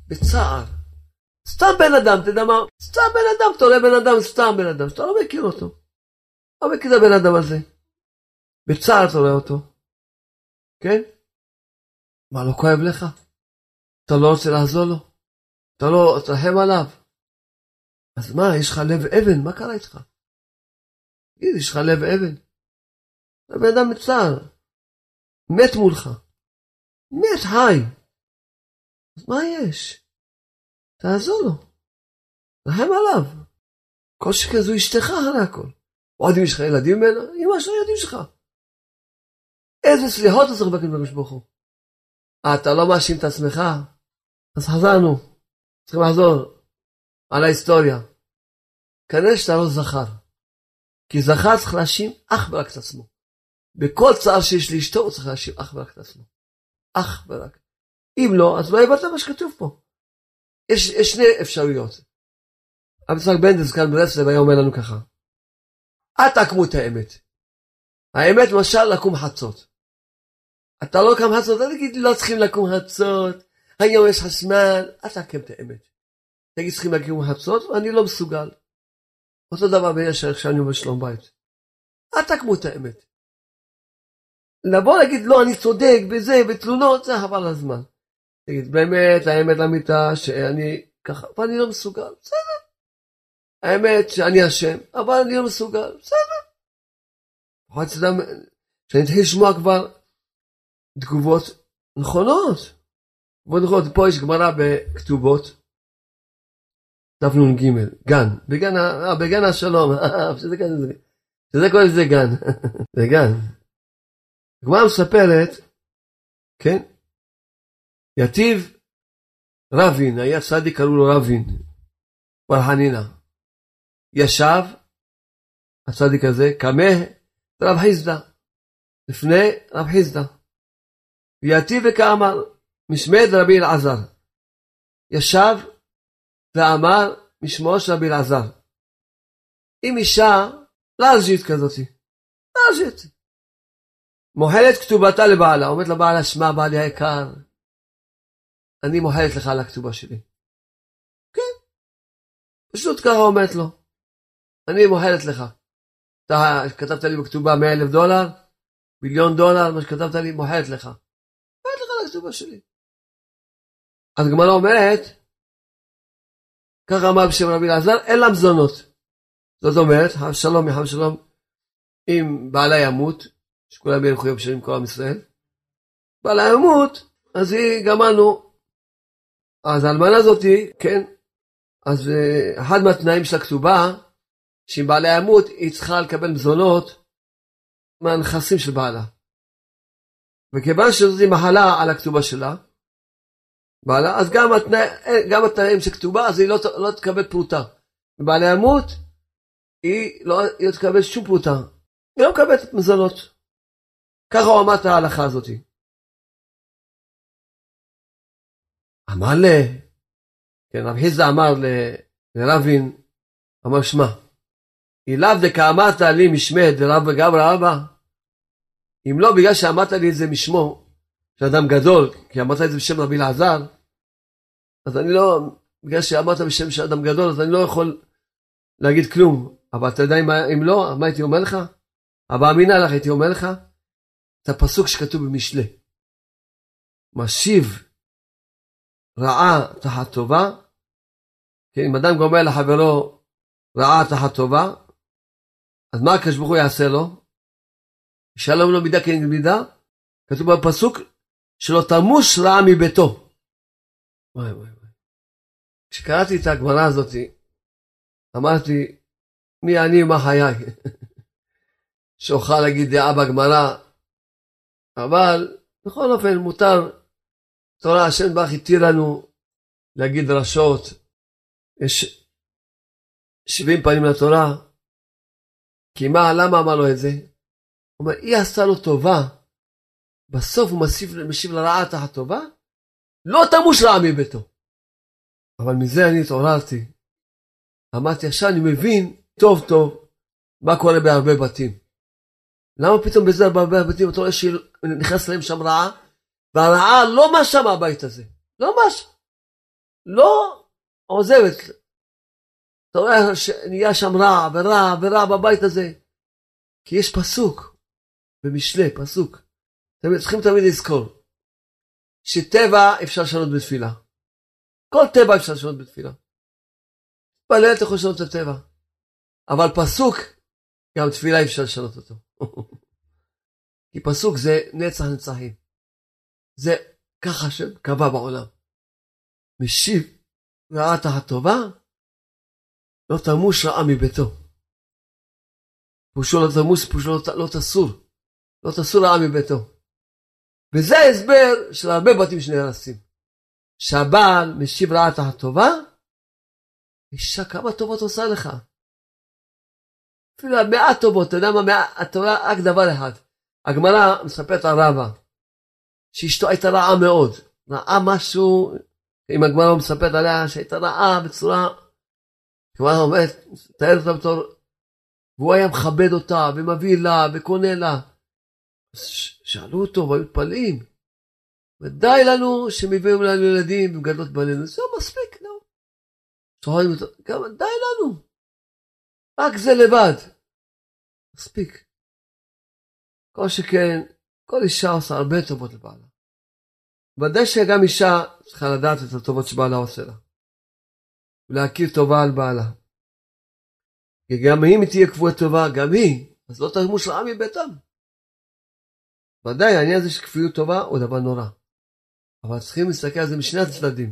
בצער? סתם בן אדם, אתה יודע מה? סתם בן אדם, אתה רואה בן אדם, סתם בן אדם, שאתה לא מכיר אותו. לא מכיר את הבן אדם הזה. בצער אתה רואה אותו. כן? מה, לא כואב לך? אתה לא רוצה לעזור לו? אתה לא תרחם עליו? אז מה, יש לך לב אבן? מה קרה איתך? תגיד, יש לך לב אבן? אתה בן אדם מצער. מת מולך. מת חי. אז מה יש? תעזור לו. תרחם עליו. כל שכן זו אשתך אחרי הכל. עוד אם יש לך ילדים ממנה? אמא של הילדים שלך. איזה סליחות אתה צריך לבקש בקדוש ברוך הוא. אתה לא מאשים את עצמך? אז חזרנו. צריכים לחזור על ההיסטוריה. כנראה שאתה לא זכר. כי זכר צריך להאשים אך ורק את עצמו. בכל צער שיש לאשתו הוא צריך להאשים אך ורק את עצמו. אך ורק. אם לא, אז לא הבנת מה שכתוב פה. יש, יש שני אפשרויות. רבי יצחק בנדס כאן ברסלב היה אומר לנו ככה. אל תעקמו את האמת. האמת למשל לקום חצות. אתה לא קם חצות, אל תגיד לא צריכים לקום חצות, היום יש חשמל, אל תעקם את האמת. תגיד צריכים לקום חצות ואני לא מסוגל. אותו דבר ביש איך שאני אומר שלום בית. אל תעקמו את האמת. לבוא להגיד לא אני צודק בזה בתלונות זה חבל הזמן. תגיד באמת האמת לאמיתה שאני ככה ואני לא מסוגל בסדר. האמת שאני אשם אבל אני לא מסוגל בסדר. יכול להיות שאני אתחיל לשמוע כבר תגובות נכונות. תגובות נכונות, פה יש גמרא בכתובות, דף נ"ג, גן, בגן, אה, בגן השלום, גן, (laughs) שזה קוראים לזה גן, זה גן. (laughs) הגמרא מספרת, כן, יתיב רבין, היה צדיק קראו לו רבין, בר חנינא. ישב, הצדיק הזה, קמה רב חיסדא, לפני רב חיסדא. ויתיב וכאמר, משמד רבי אלעזר. ישב ואמר משמו של רבי אלעזר. עם אישה לארג'ית כזאתי, לארג'ית. מוחלת כתובתה לבעלה, אומרת לבעלה, שמע בעלי היקר, אני מוחלת לך על הכתובה שלי. כן, פשוט ככה אומרת לו, אני מוחלת לך. אתה כתבת לי בכתובה 100 אלף דולר, מיליון דולר, מה שכתבת לי, מוחלת לך. מוחלת לך על הכתובה שלי. אז הגמרא אומרת, ככה אמר בשם רבי אלעזר, אין לה מזונות. זאת אומרת, שלום מחם שלום, אם בעלה ימות, שכולם ילכו יום שנים כל עם ישראל, בעלה ימות, אז היא גמרנו. אז האלמנה הזאתי, כן, אז uh, אחד מהתנאים של הכתובה, שאם בעלה ימות, היא צריכה לקבל מזונות מהנכסים של בעלה. וכיוון שזאת מחלה על הכתובה שלה, בעלה, אז גם, התנא, גם התנאים של כתובה, אז היא לא, לא תקבל פרוטה. בעלה ימות, היא לא, היא לא תקבל שום פרוטה. היא לא מקבלת מזונות. ככה הוא אמר את ההלכה הזאת. אמר ל... כן, רב חיסדא אמר לרבין, אמר שמע, אילאו דקאמרת לי משמי דרב גברא אבא, אם לא בגלל שאמרת לי את זה משמו, של אדם גדול, כי אמרת את זה בשם רבי אלעזר, אז אני לא, בגלל שאמרת בשם של אדם גדול, אז אני לא יכול להגיד כלום. אבל אתה יודע מה, אם לא, מה הייתי אומר לך? אבל אמינה לך, הייתי אומר לך, את הפסוק שכתוב במשלי. משיב רעה תחת טובה, כן, אם אדם גומר לחברו רעה תחת טובה, אז מה הקדוש ברוך הוא יעשה לו? שלום לו מידה כנגד מידה, כתוב בפסוק, שלא תמוש רע מביתו. וואי וואי וואי. כשקראתי את הגמרא הזאת, אמרתי, מי אני ומה חיי? (laughs) שאוכל להגיד דעה בגמרא, אבל בכל אופן מותר, תורה השם ברך התיר לנו להגיד דרשות, יש שבעים פנים לתורה, כי מה, למה אמר לו את זה? הוא אומר, היא עשתה לו טובה, בסוף הוא משיב, משיב לרעה תחת טובה, לא תמוש רע מביתו. אבל מזה אני התעוררתי. אמרתי, עכשיו אני מבין טוב טוב מה קורה בהרבה בתים. למה פתאום בזה בהרבה בתים אתה רואה שנכנס להם שם רעה, והרעה לא משה מהבית הזה. לא משה. לא עוזבת. אתה רואה שנהיה שם רע ורע ורע בבית הזה. כי יש פסוק במשלי, פסוק. אתם צריכים תמיד לזכור. שטבע אפשר לשנות בתפילה. כל טבע אפשר לשנות בתפילה. תתפלל אתה יכול לשנות את הטבע. אבל פסוק, גם תפילה אפשר לשנות אותו. כי פסוק זה נצח נצחים. זה ככה שקבע בעולם. משיב רעה תחת טובה, לא תמוש רעה מביתו. פושו לא תמוס, פושו לא, לא תסור. לא תסור רעה מביתו. וזה ההסבר של הרבה בתים שנהרסים. שהבעל משיב רעה תחת טובה, אישה כמה טובות עושה לך. אפילו מעט טובות, אתה יודע מה, התורה רק דבר אחד. הגמרא מספרת על רבא, שאשתו הייתה רעה מאוד, רעה משהו, אם הגמרא מספרת עליה שהייתה רעה בצורה, הגמרא אומרת, מתארת אותה בתור, והוא היה מכבד אותה, ומביא לה, וקונה לה. שאלו אותו, והיו מתפלאים. ודי לנו שמביאים לנו ילדים ומגדלות בנינו, זהו מספיק, נו. אותו, גם די לנו. רק זה לבד. מספיק. כל שכן, כל אישה עושה הרבה טובות לבעלה. ודאי שגם אישה צריכה לדעת את הטובות שבעלה עושה לה. ולהכיר טובה על בעלה. כי גם אם היא תהיה קבועה טובה, גם היא, אז לא תמוש רעה מביתם. ודאי, העניין הזה של כפיות טובה הוא דבר נורא. אבל צריכים להסתכל על זה משני הצדדים.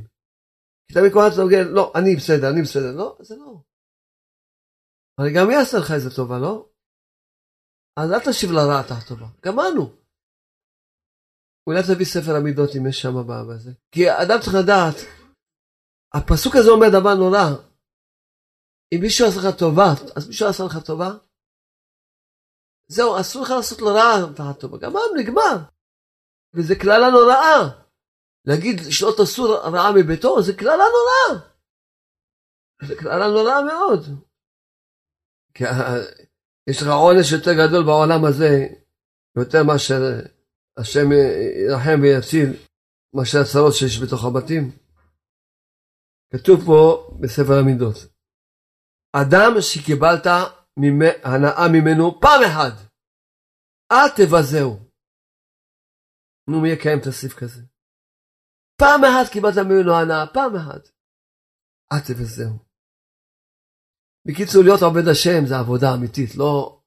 כי תמיד הזמן אתה לא, אני בסדר, אני בסדר. לא, זה לא. אבל גם מי עשה לך איזה טובה, לא? אז אל תשיב לרעה תחת טובה. גמרנו. אולי תביא ספר המידות אם יש שם בזה. כי אדם צריך לדעת, הפסוק הזה אומר דבר נורא. אם מישהו עשה לך טובה, אז מישהו עשה לך טובה? זהו, אסור לך לעשות לו רעה תחת טובה. גמרנו, נגמר. וזה קללה נוראה. להגיד שלא תעשו רעה מביתו, זה קללה נוראה. זה קללה נוראה מאוד. כי יש לך עונש יותר גדול בעולם הזה, יותר מאשר השם ירחם ויציל, מאשר הצרות שיש בתוך הבתים. כתוב פה בספר המידות, אדם שקיבלת הנאה ממנו פעם אחת, אל תבזהו. נו, מי יקיים את הסעיף כזה? פעם אחת קיבלת ממנו הנאה, פעם אחת. אל תבזהו. בקיצור, להיות עובד השם זה עבודה אמיתית, לא,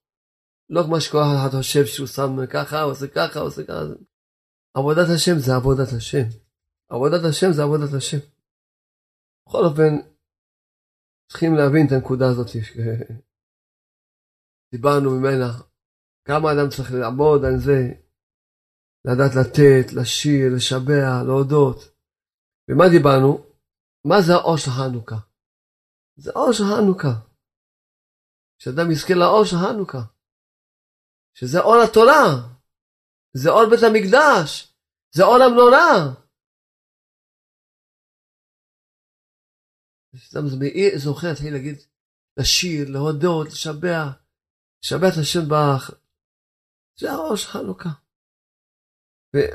לא כמו שכל אחד חושב שהוא שם ככה, עושה ככה, עושה ככה. עבודת השם זה עבודת השם. עבודת השם זה עבודת השם. בכל אופן, צריכים להבין את הנקודה הזאת שדיברנו ממנה. כמה אדם צריך לעבוד על זה, לדעת לתת, לשיר, לשבח, להודות. ומה דיברנו? מה זה האור של חנוכה? זה אור של חנוכה. שאדם יזכה לאור של חנוכה. שזה אור התורה. זה אור בית המקדש. זה אור המנורה. אדם זוכר, להתחיל להגיד, לשיר, להודות, לשבח, לשבח את השם ברך. זה האור של חנוכה.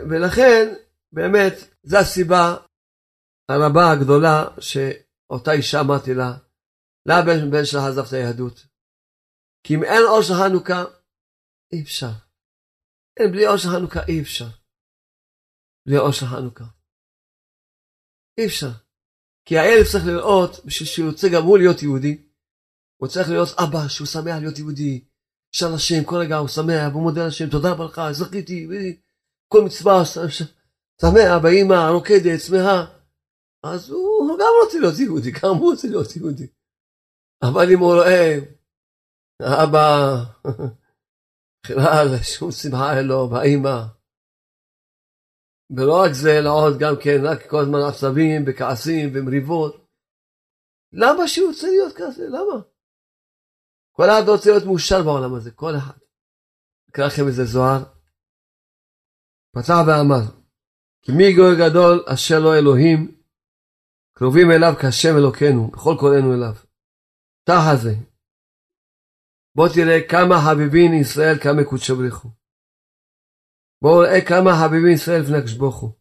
ולכן, באמת, זו הסיבה הרבה הגדולה שאותה אישה אמרתי לה, למה בן, בן שלך עזב את היהדות? כי אם אין אור של חנוכה, אי אפשר. אין, בלי אור של חנוכה אי אפשר. בלי אור של חנוכה. אי אפשר. כי הילד צריך לראות, בשביל שהוא יוצא גם הוא להיות יהודי, הוא צריך להיות אבא שהוא שמח להיות יהודי, שר השם, כל רגע הוא שמח, והוא מודה לשם, תודה רבה לך, זכיתי, כל מצווה, שמח, באמא, רוקדת, שמחה. אז הוא גם רוצה להיות יהודי, גם הוא רוצה להיות יהודי. אבל אם הוא רואה, האבא, בכלל, שום שמחה אין לו, והאמא, ולא רק זה, אלא עוד גם כן, רק כל הזמן עצבים וכעסים ומריבות. למה שהוא רוצה להיות כזה? למה? כל אחד רוצה להיות מאושר בעולם הזה, כל אחד. אקרא לכם איזה זוהר. פתח ואמר, כי מי גוי גדול אשר לא אלוהים, קרובים אליו כשם אלוקינו, בכל קולנו אליו. תחה זה. בוא תראה כמה חביבין ישראל כמה קודשו בריחו. בואו נראה כמה חביבים ישראל לפני הוא.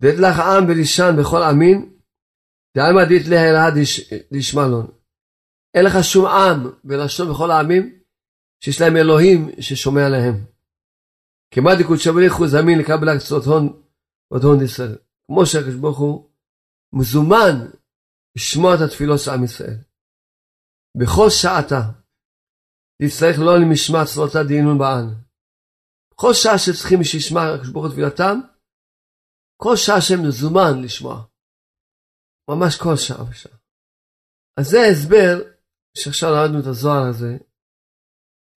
ואת לך עם ולישן בכל עמין, דעלמא דית לה דשמלון. אין לך שום עם ולשון בכל העמים, שיש להם אלוהים ששומע להם. כמא דקודשא בריך הוא זמין לקבל קצות הון ועוד הון ישראל. כמו שהקדוש ברוך הוא מזומן לשמוע את התפילות של עם ישראל. בכל שעתה תצטרך לא למשמע צלותה דהינון בען. כל שעה שצריכים שישמע הקדוש ברוך הוא תפילתם, כל שעה שהם מזומן לשמוע. ממש כל שעה ושעה. אז זה ההסבר שעכשיו למדנו את הזוהר הזה,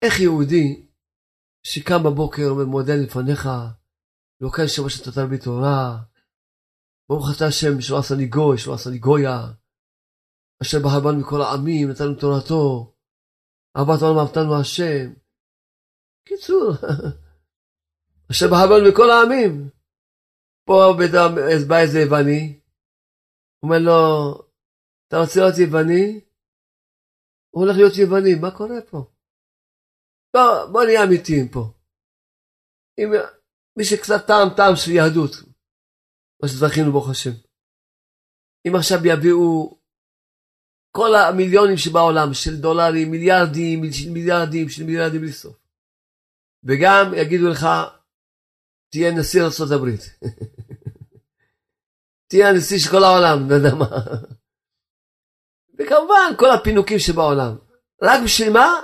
איך יהודי שקם בבוקר אומר מודה לפניך, לוקח שבוע שאתה תלמיד תורה, ברוך אתה השם שלא עשה לי גוי, שלא עשה לי גויה, אשר בהרבן מכל העמים, נתנו תורתו, אהבת העולם אהבתנו (laughs) השם. קיצור, אשר בהבל מכל העמים. פה בא איזה יווני, אומר לו, אתה רוצה להיות יווני? הוא הולך להיות יווני, מה קורה פה? בוא, בוא נהיה אמיתיים פה. אם מי שקצת טעם טעם של יהדות, מה שזכינו ברוך השם. אם עכשיו יביאו כל המיליונים שבעולם של דולרים, מיליארדים, של מיליארדים, של מיליארדים בלי סוף. וגם יגידו לך, תהיה נשיא הברית. (laughs) תהיה הנשיא של כל העולם, לא יודע מה. (laughs) וכמובן, כל הפינוקים שבעולם. רק בשביל מה?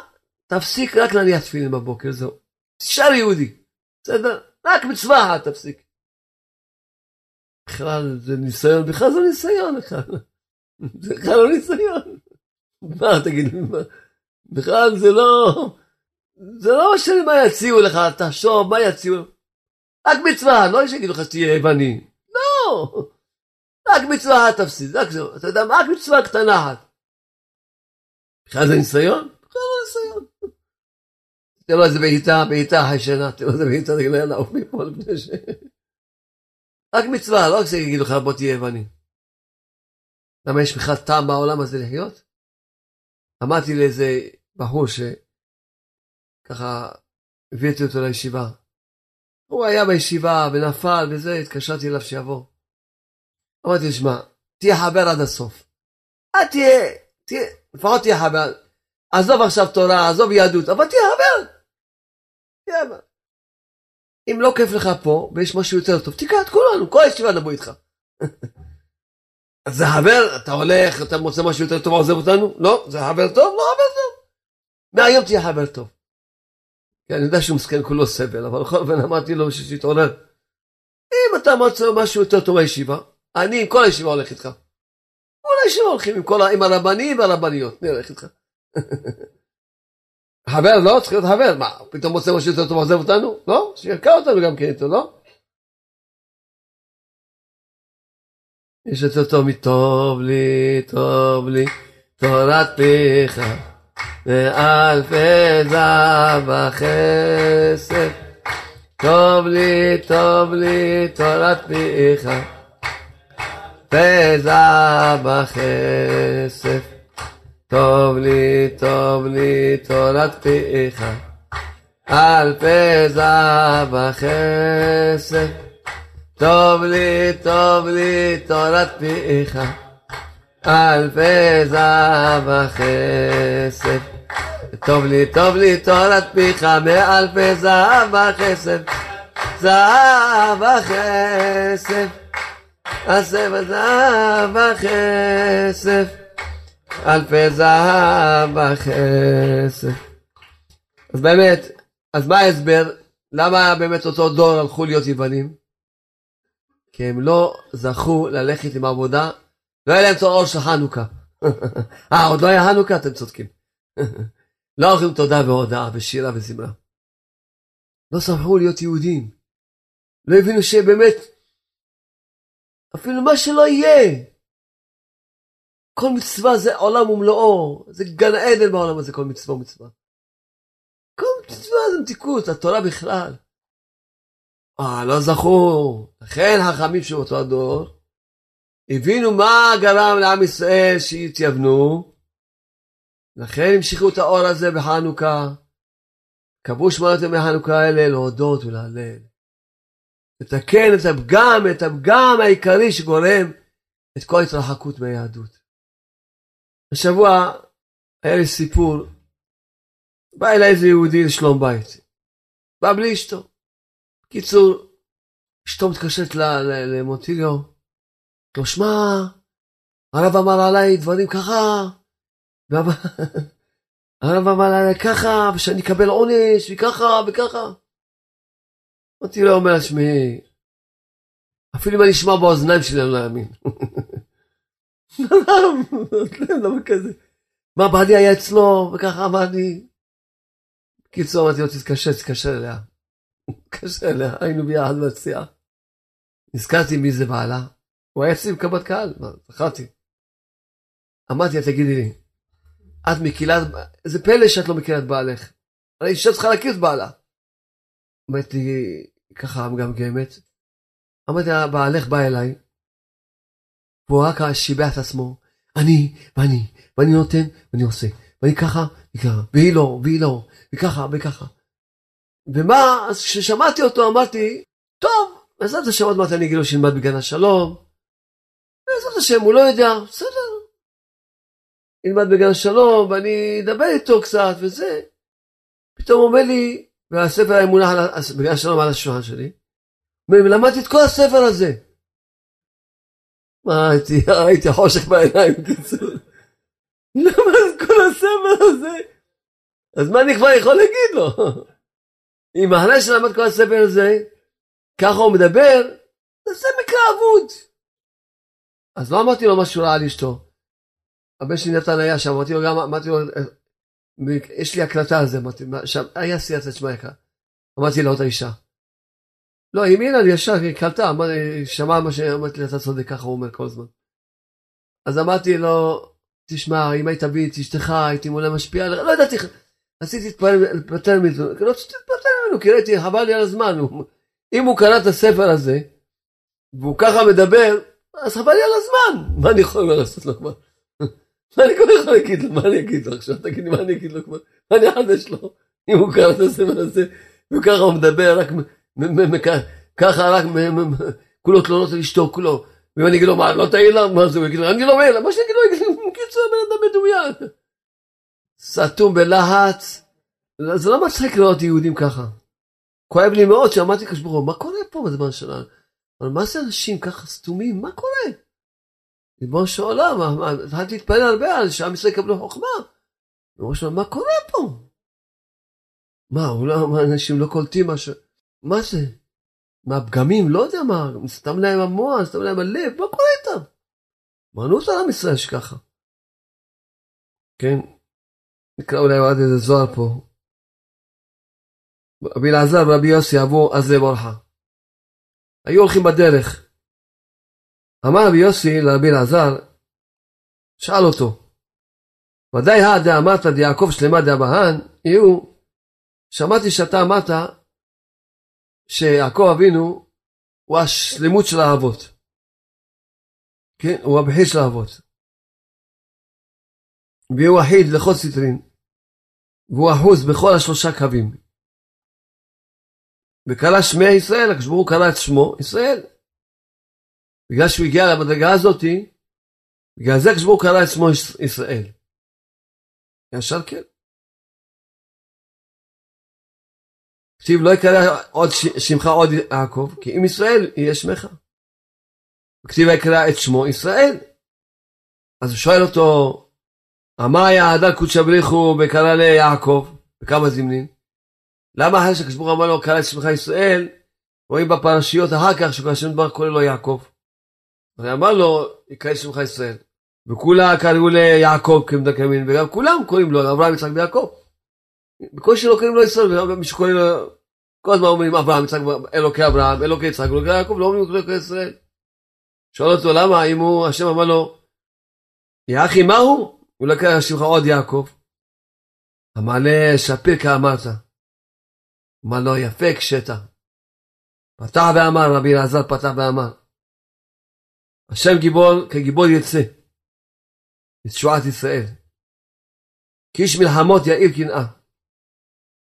תפסיק רק להניח תפילין בבוקר, זהו. תשאר יהודי, בסדר? רק מצווה תפסיק. בכלל זה ניסיון, בכלל זה ניסיון, בכלל. זה בכלל לא ניסיון. מה תגיד מה? בכלל זה לא, זה לא משנה מה יציעו לך, תחשוב מה יציעו. רק מצווה, לא שיגידו לך שתהיה יווני. לא. רק מצווה תפסיד, רק זה, אתה יודע, רק מצווה קטנה אחת. בכלל זה ניסיון? בכלל לא ניסיון. תראה לו איזה בעיטה, בעיטה אחרי שינה, תראה לו איזה בעיטה, תגיד לו יאללה, עוף מפה לפני ש... רק מצווה, לא רק שיגידו לך בוא תהיה יווני. למה יש בכלל טעם בעולם הזה לחיות? אמרתי לאיזה בחור שככה הבאתי אותו לישיבה. הוא היה בישיבה ונפל וזה, התקשרתי אליו שיבוא. אמרתי לו, שמע, תהיה חבר עד הסוף. אל תהיה, תהיה, לפחות תהיה חבר. עזוב עכשיו תורה, עזוב יהדות, אבל תהיה חבר. תהיה. אם לא כיף לך פה, ויש משהו יותר טוב, תיקח את כולנו, כל הישיבה נבוא איתך. (laughs) זה חבר, אתה הולך, אתה מוצא משהו יותר טוב, עוזב אותנו? לא, זה חבר טוב? לא חבר טוב. מהיום תהיה חבר טוב. כי אני יודע שהוא מסכן כולו סבל, אבל בכל אופן אמרתי לו שיתעורר. אם אתה מוצא משהו יותר טוב בישיבה, אני עם כל הישיבה הולך איתך. כל הישיבה הולכים עם, כל, עם הרבנים והרבניות, אני הולך איתך. (laughs) חבר לא? צריך להיות חבר. מה, פתאום מוצא משהו יותר טוב עוזב אותנו? לא? שירקע אותנו גם כן איתו, לא? יש יותר טוב מטוב לי, טוב לי, תורת פיך, ואלפי זהב וכסף. טוב לי, טוב לי, תורת פיך, וזהב וכסף. טוב לי, טוב לי, תורת פיך, אלפי זהב וכסף. טוב לי, טוב לי, תורת פיך, אלפי זהב וכסף. טוב לי, טוב לי, תורת פיך, מאלפי זהב וכסף. זהב וכסף, אסף זהב וכסף, אלפי זהב וכסף. אז באמת, אז מה ההסבר? למה באמת אותו דור הלכו להיות יוונים? כי הם לא זכו ללכת עם עבודה, לא היה להם האור של חנוכה. (laughs) אה, עוד לא היה חנוכה? אתם צודקים. (laughs) לא הולכים תודה והודאה ושירה וזמרה. לא שמחו להיות יהודים. לא הבינו שבאמת, אפילו מה שלא יהיה, כל מצווה זה עולם ומלואו, זה גן עדן בעולם הזה, כל מצווה ומצווה. כל מצווה זה מתיקות, התורה בכלל. אה, לא זכו. לכן חכמים של אותו הדור הבינו מה גרם לעם ישראל שהתייוונו, לכן המשיכו את האור הזה בחנוכה. קבעו שמונת ימי חנוכה האלה להודות ולהלל. לתקן את הפגם, את הפגם העיקרי שגורם את כל התרחקות מהיהדות. השבוע היה לי סיפור, בא אליי איזה יהודי לשלום בית, בא בלי אשתו. קיצור, אשתו מתקשרת למוטיליו, לא שמע, הרב אמר עליי דברים ככה, (laughs) הרב אמר עליי ככה, ושאני אקבל עונש, וככה, וככה. מוטיליו אומר, שמעי, אפילו אם אני אשמע באוזניים שלי, אני לא אאמין. (laughs) למה כזה? מה, בעלי היה אצלו, וככה אמר לי. קיצור, אמרתי לו, תתקשר, תתקשר אליה. קשה אליה, היינו ביחד בציעה. נזכרתי מי זה בעלה, הוא היה אצלי בקבלת קהל, זכרתי. אמרתי לה, תגידי לי, את מכילה, איזה פלא שאת לא מכירה את בעלך. הרי אישה צריכה להכיר את בעלה. אמרתי לי, ככה מגמגמת. אמרתי לה, בעלך בא אליי, והוא רק שיבח את עצמו, אני, ואני, ואני נותן, ואני עושה, ואני ככה, וככה, והיא לא, והיא לא, וככה, וככה. ומה, אז כששמעתי אותו אמרתי, טוב, בעזרת השם עוד מעט אני אגיד לו שילמד בגן השלום. בעזרת השם, הוא לא יודע, בסדר. ילמד בגן השלום, ואני אדבר איתו קצת וזה. פתאום אומר לי, והספר היה מונח בגן השלום על השולחן שלי, ולמדתי את כל הספר הזה. מה, הייתי, הייתי חושך בעיניים. למה את כל הספר הזה? אז מה אני כבר יכול להגיד לו? אם אחרי שלמד כל הספר הזה, ככה הוא מדבר, זה מקרה אבוד. אז לא אמרתי לו משהו רע על אשתו. הבן שלי נתן היה שם, אמרתי לו גם, אמרתי לו, יש לי הקלטה על זה, אמרתי, שם, היה סייעתא שמע יקרא. אמרתי לאותה אישה. לא, היא האמינה לי ישר, היא קלטה, שמעה מה שאמרתי לי, אתה צודק, ככה הוא אומר כל הזמן. אז אמרתי לו, תשמע, אם היית מביא את אשתך, הייתי מולה משפיע עליך, לא ידעתי, רציתי להתפטר מזה, לא רציתי להתפטר ממנו, כי ראיתי, חבל לי על הזמן. אם הוא קרא את הספר הזה, והוא ככה מדבר, אז חבל לי על הזמן. מה אני יכול לעשות לו כבר? (laughs) מה אני יכול להגיד לו? מה אני אגיד לו עכשיו? תגיד לי, מה אני אגיד לו כבר? מה אני אחדש לו? אם הוא קרא את הספר הזה, וככה הוא מדבר, רק ככה, רק כולו תלונות על אשתו, כולו. ואם אני אגיד לו, מה, לא תעיר לה? מה זה? הוא יגיד לו, אני לא מעיר לה. מה שאני אגיד לו, יגיד לו, קיצור, בן אדם מדומיין. סתום בלהט. זה לא מצחיק לראות יהודים ככה. כואב לי מאוד שאמרתי לקדוש ברוך הוא, מה קורה פה בזמן שלנו? אבל מה זה אנשים ככה סתומים? מה קורה? ריבונו של עולם, התחלתי להתפלל הרבה על שעם ישראל יקבלו חוכמה. ריבונו של עולם, מה קורה פה? מה, אולי אנשים לא קולטים משהו? מה זה? מה, פגמים? לא יודע מה, סתם להם המוח, סתם להם הלב, מה קורה איתם? מענות על עם ישראל שככה. כן, נקרא אולי עוד איזה זוהר פה. רבי אלעזר ורבי יוסי עברו אז לברכה. היו הולכים בדרך. אמר רבי יוסי לרבי אלעזר, שאל אותו, ודאי הא דאמרת דיעקב שלמה דאבהן, יהיו, שמעתי שאתה אמרת שיעקב אבינו הוא השלמות של האבות. כן, הוא הבחיר של האבות. והוא אחיד לכל סטרין, והוא אחוז בכל השלושה קווים. וקרא שמי ישראל, הקדוש ברוך הוא קרא את שמו ישראל. בגלל שהוא הגיע למדרגה הזאתי, בגלל זה הקדוש ברוך הוא קרא את שמו ישראל. ישר כן. כתיב לא יקרא עוד שמך עוד יעקב, כי אם ישראל יהיה שמך. כתיב ויקרא את שמו ישראל. אז הוא שואל אותו, אמר יעדה קודשא בריחו וקרא ליעקב, בכמה זמנים? למה אחרי ברוך אמר לו קרא את שמך ישראל, רואים בפרשיות אחר כך שכאשר דבר קורא לו יעקב. הרי אמר לו, יקרא את שמך ישראל. וכולה קראו ליעקב כמדקמין, וגם כולם קוראים לו אברהם, יצחק ויעקב. בקושי לא קוראים לו ישראל, ומי שקוראים לו, כל הזמן אומרים אברהם, יצחק, אלוקי אברהם, אלוקי יצחק, אלוקי יעקב, לא אומרים אלוקי ישראל. שואל אותו למה, אם הוא, השם אמר לו, יחי מהו? הוא לקח שמך עוד יעקב. המעלה שפיר כאמרת. אמר לו יפה קשתה. פתח ואמר, רבי אלעזר פתח ואמר. השם גיבור כגיבור יצא. לתשועת ישראל. כי איש מלחמות יאיר קנאה.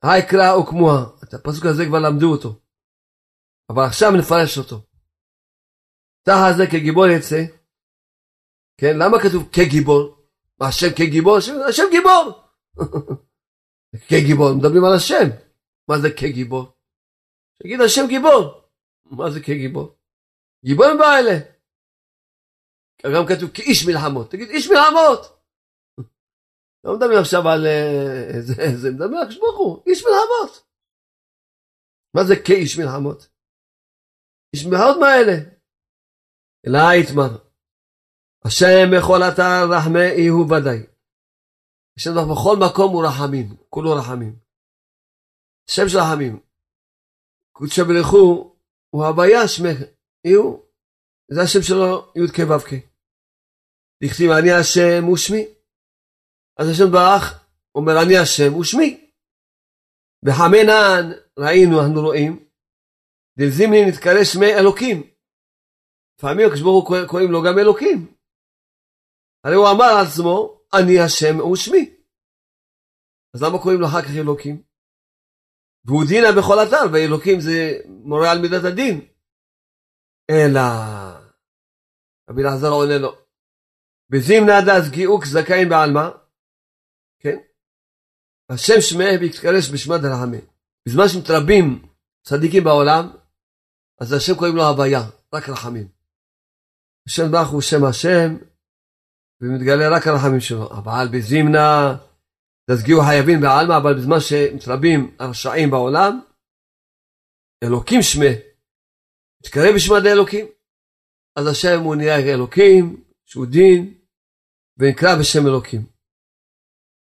היי קרא וכמוה. את הפסוק הזה כבר למדו אותו. אבל עכשיו נפרש אותו. תח הזה כגיבור יצא. כן, למה כתוב כגיבור? השם כגיבור? השם, השם גיבור. (laughs) כגיבור, מדברים על השם. מה זה כגיבור? תגיד השם גיבור. מה זה כגיבור? גיבור באלה. גם כתוב כאיש מלחמות. תגיד איש מלחמות. (laughs) לא מדבר עכשיו על זה, זה מדבר על איש מלחמות. מה זה כאיש מלחמות? איש מלחמות מה אלה? אלא יתמר. השם בכל אתר רחמי הוא ודאי. השם בכל מקום הוא רחמים, כולו רחמים. שם של רחמים. קודשא ברכו הוא הוויה שמך, יהיו, זה השם שלו י"ק ו"ק. דכתיב אני השם ושמי. אז השם ברח אומר אני השם ושמי. בחמנן ראינו, אנחנו רואים, דלזימני נתקרא שמי אלוקים. לפעמים הקדוש ברוך הוא קוראים לו גם אלוקים. הרי הוא אמר על עצמו, אני השם ושמי. אז למה קוראים לו אחר כך אלוקים? והוא דינה בכל אתר, ואלוקים זה מורה על מידת הדין. אלא, רבי אלעזר עונה לו, בזימנה דס גיאוק זכאים בעלמא, כן? השם שמיה בהתקרש בשמת הרחמים. בזמן שמתרבים צדיקים בעולם, אז השם קוראים לו הוויה, רק רחמים. השם ברוך הוא שם השם, ומתגלה רק הרחמים שלו. אבל בזימנה תסגיעו חייבים בעלמא, אבל בזמן שמתרבים הרשעים בעולם, אלוקים שמה, מתקרב בשם עד אלוקים, אז השם הוא נהיה אלוקים, שהוא דין, ונקרא בשם אלוקים.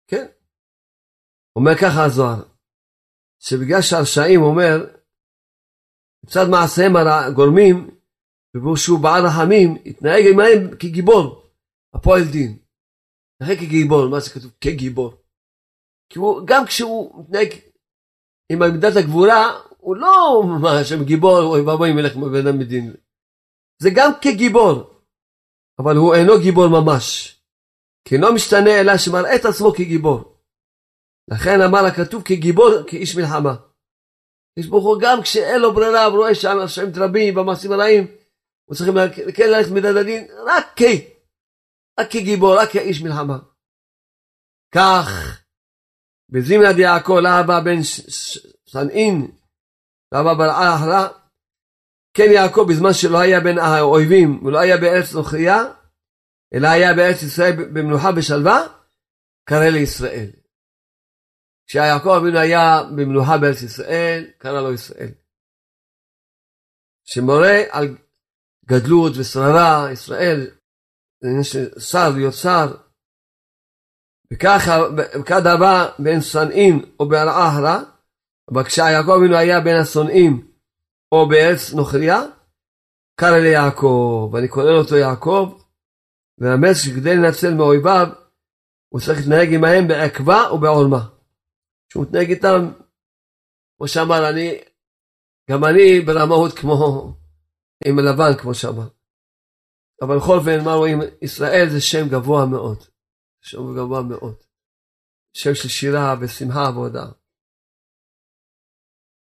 כן? אומר ככה הזוהר, שבגלל שהרשעים אומר, מצד מעשיהם הגורמים, וברור שהוא בעל רחמים, התנהג עמהם כגיבור, הפועל דין. התנהג כגיבור, מה זה כתוב? כגיבור. כי הוא, גם כשהוא מתנהג עם עמדת הגבורה, הוא לא מה שם גיבור, אוי ואבוי מלך בן אדם מדין. זה גם כגיבור, אבל הוא אינו גיבור ממש. כי אינו משתנה אלא שמראה את עצמו כגיבור. לכן אמר הכתוב כגיבור, כאיש מלחמה. יש ברוך הוא גם כשאין לו ברירה ורואה שם אנשים רבים במעשים הרעים, הוא צריך כן ללכת מדד הדין, רק כ... רק כגיבור, רק כאיש מלחמה. כך, בזימנת יעקב לאבא בן סנאין, לאבא בלעה אחלה, כן יעקב בזמן שלא היה בין האויבים ולא היה בארץ נוכריה, אלא היה בארץ ישראל במנוחה ושלווה, קרא לישראל. כשיעקב אבינו היה במנוחה בארץ ישראל, קרא לו ישראל. שמורה על גדלות ושררה, ישראל, שר להיות שר. וכך דבר בין שנאים או בהרעה הרע, כשיעקב אבינו היה בין השונאים או בארץ נוכריה, קרא ליעקב, ואני כולל אותו יעקב, ומאמץ שכדי לנצל מאויביו, הוא צריך להתנהג עמהם בעקבה ובעולמה. שהוא מתנהג איתם, כמו שאמר, אני, גם אני ברמאות כמו, עם לבן, כמו שאמר. אבל בכל אופן, מה רואים? ישראל זה שם גבוה מאוד. שם גבוה מאוד. שם של שירה ושמחה ועודה.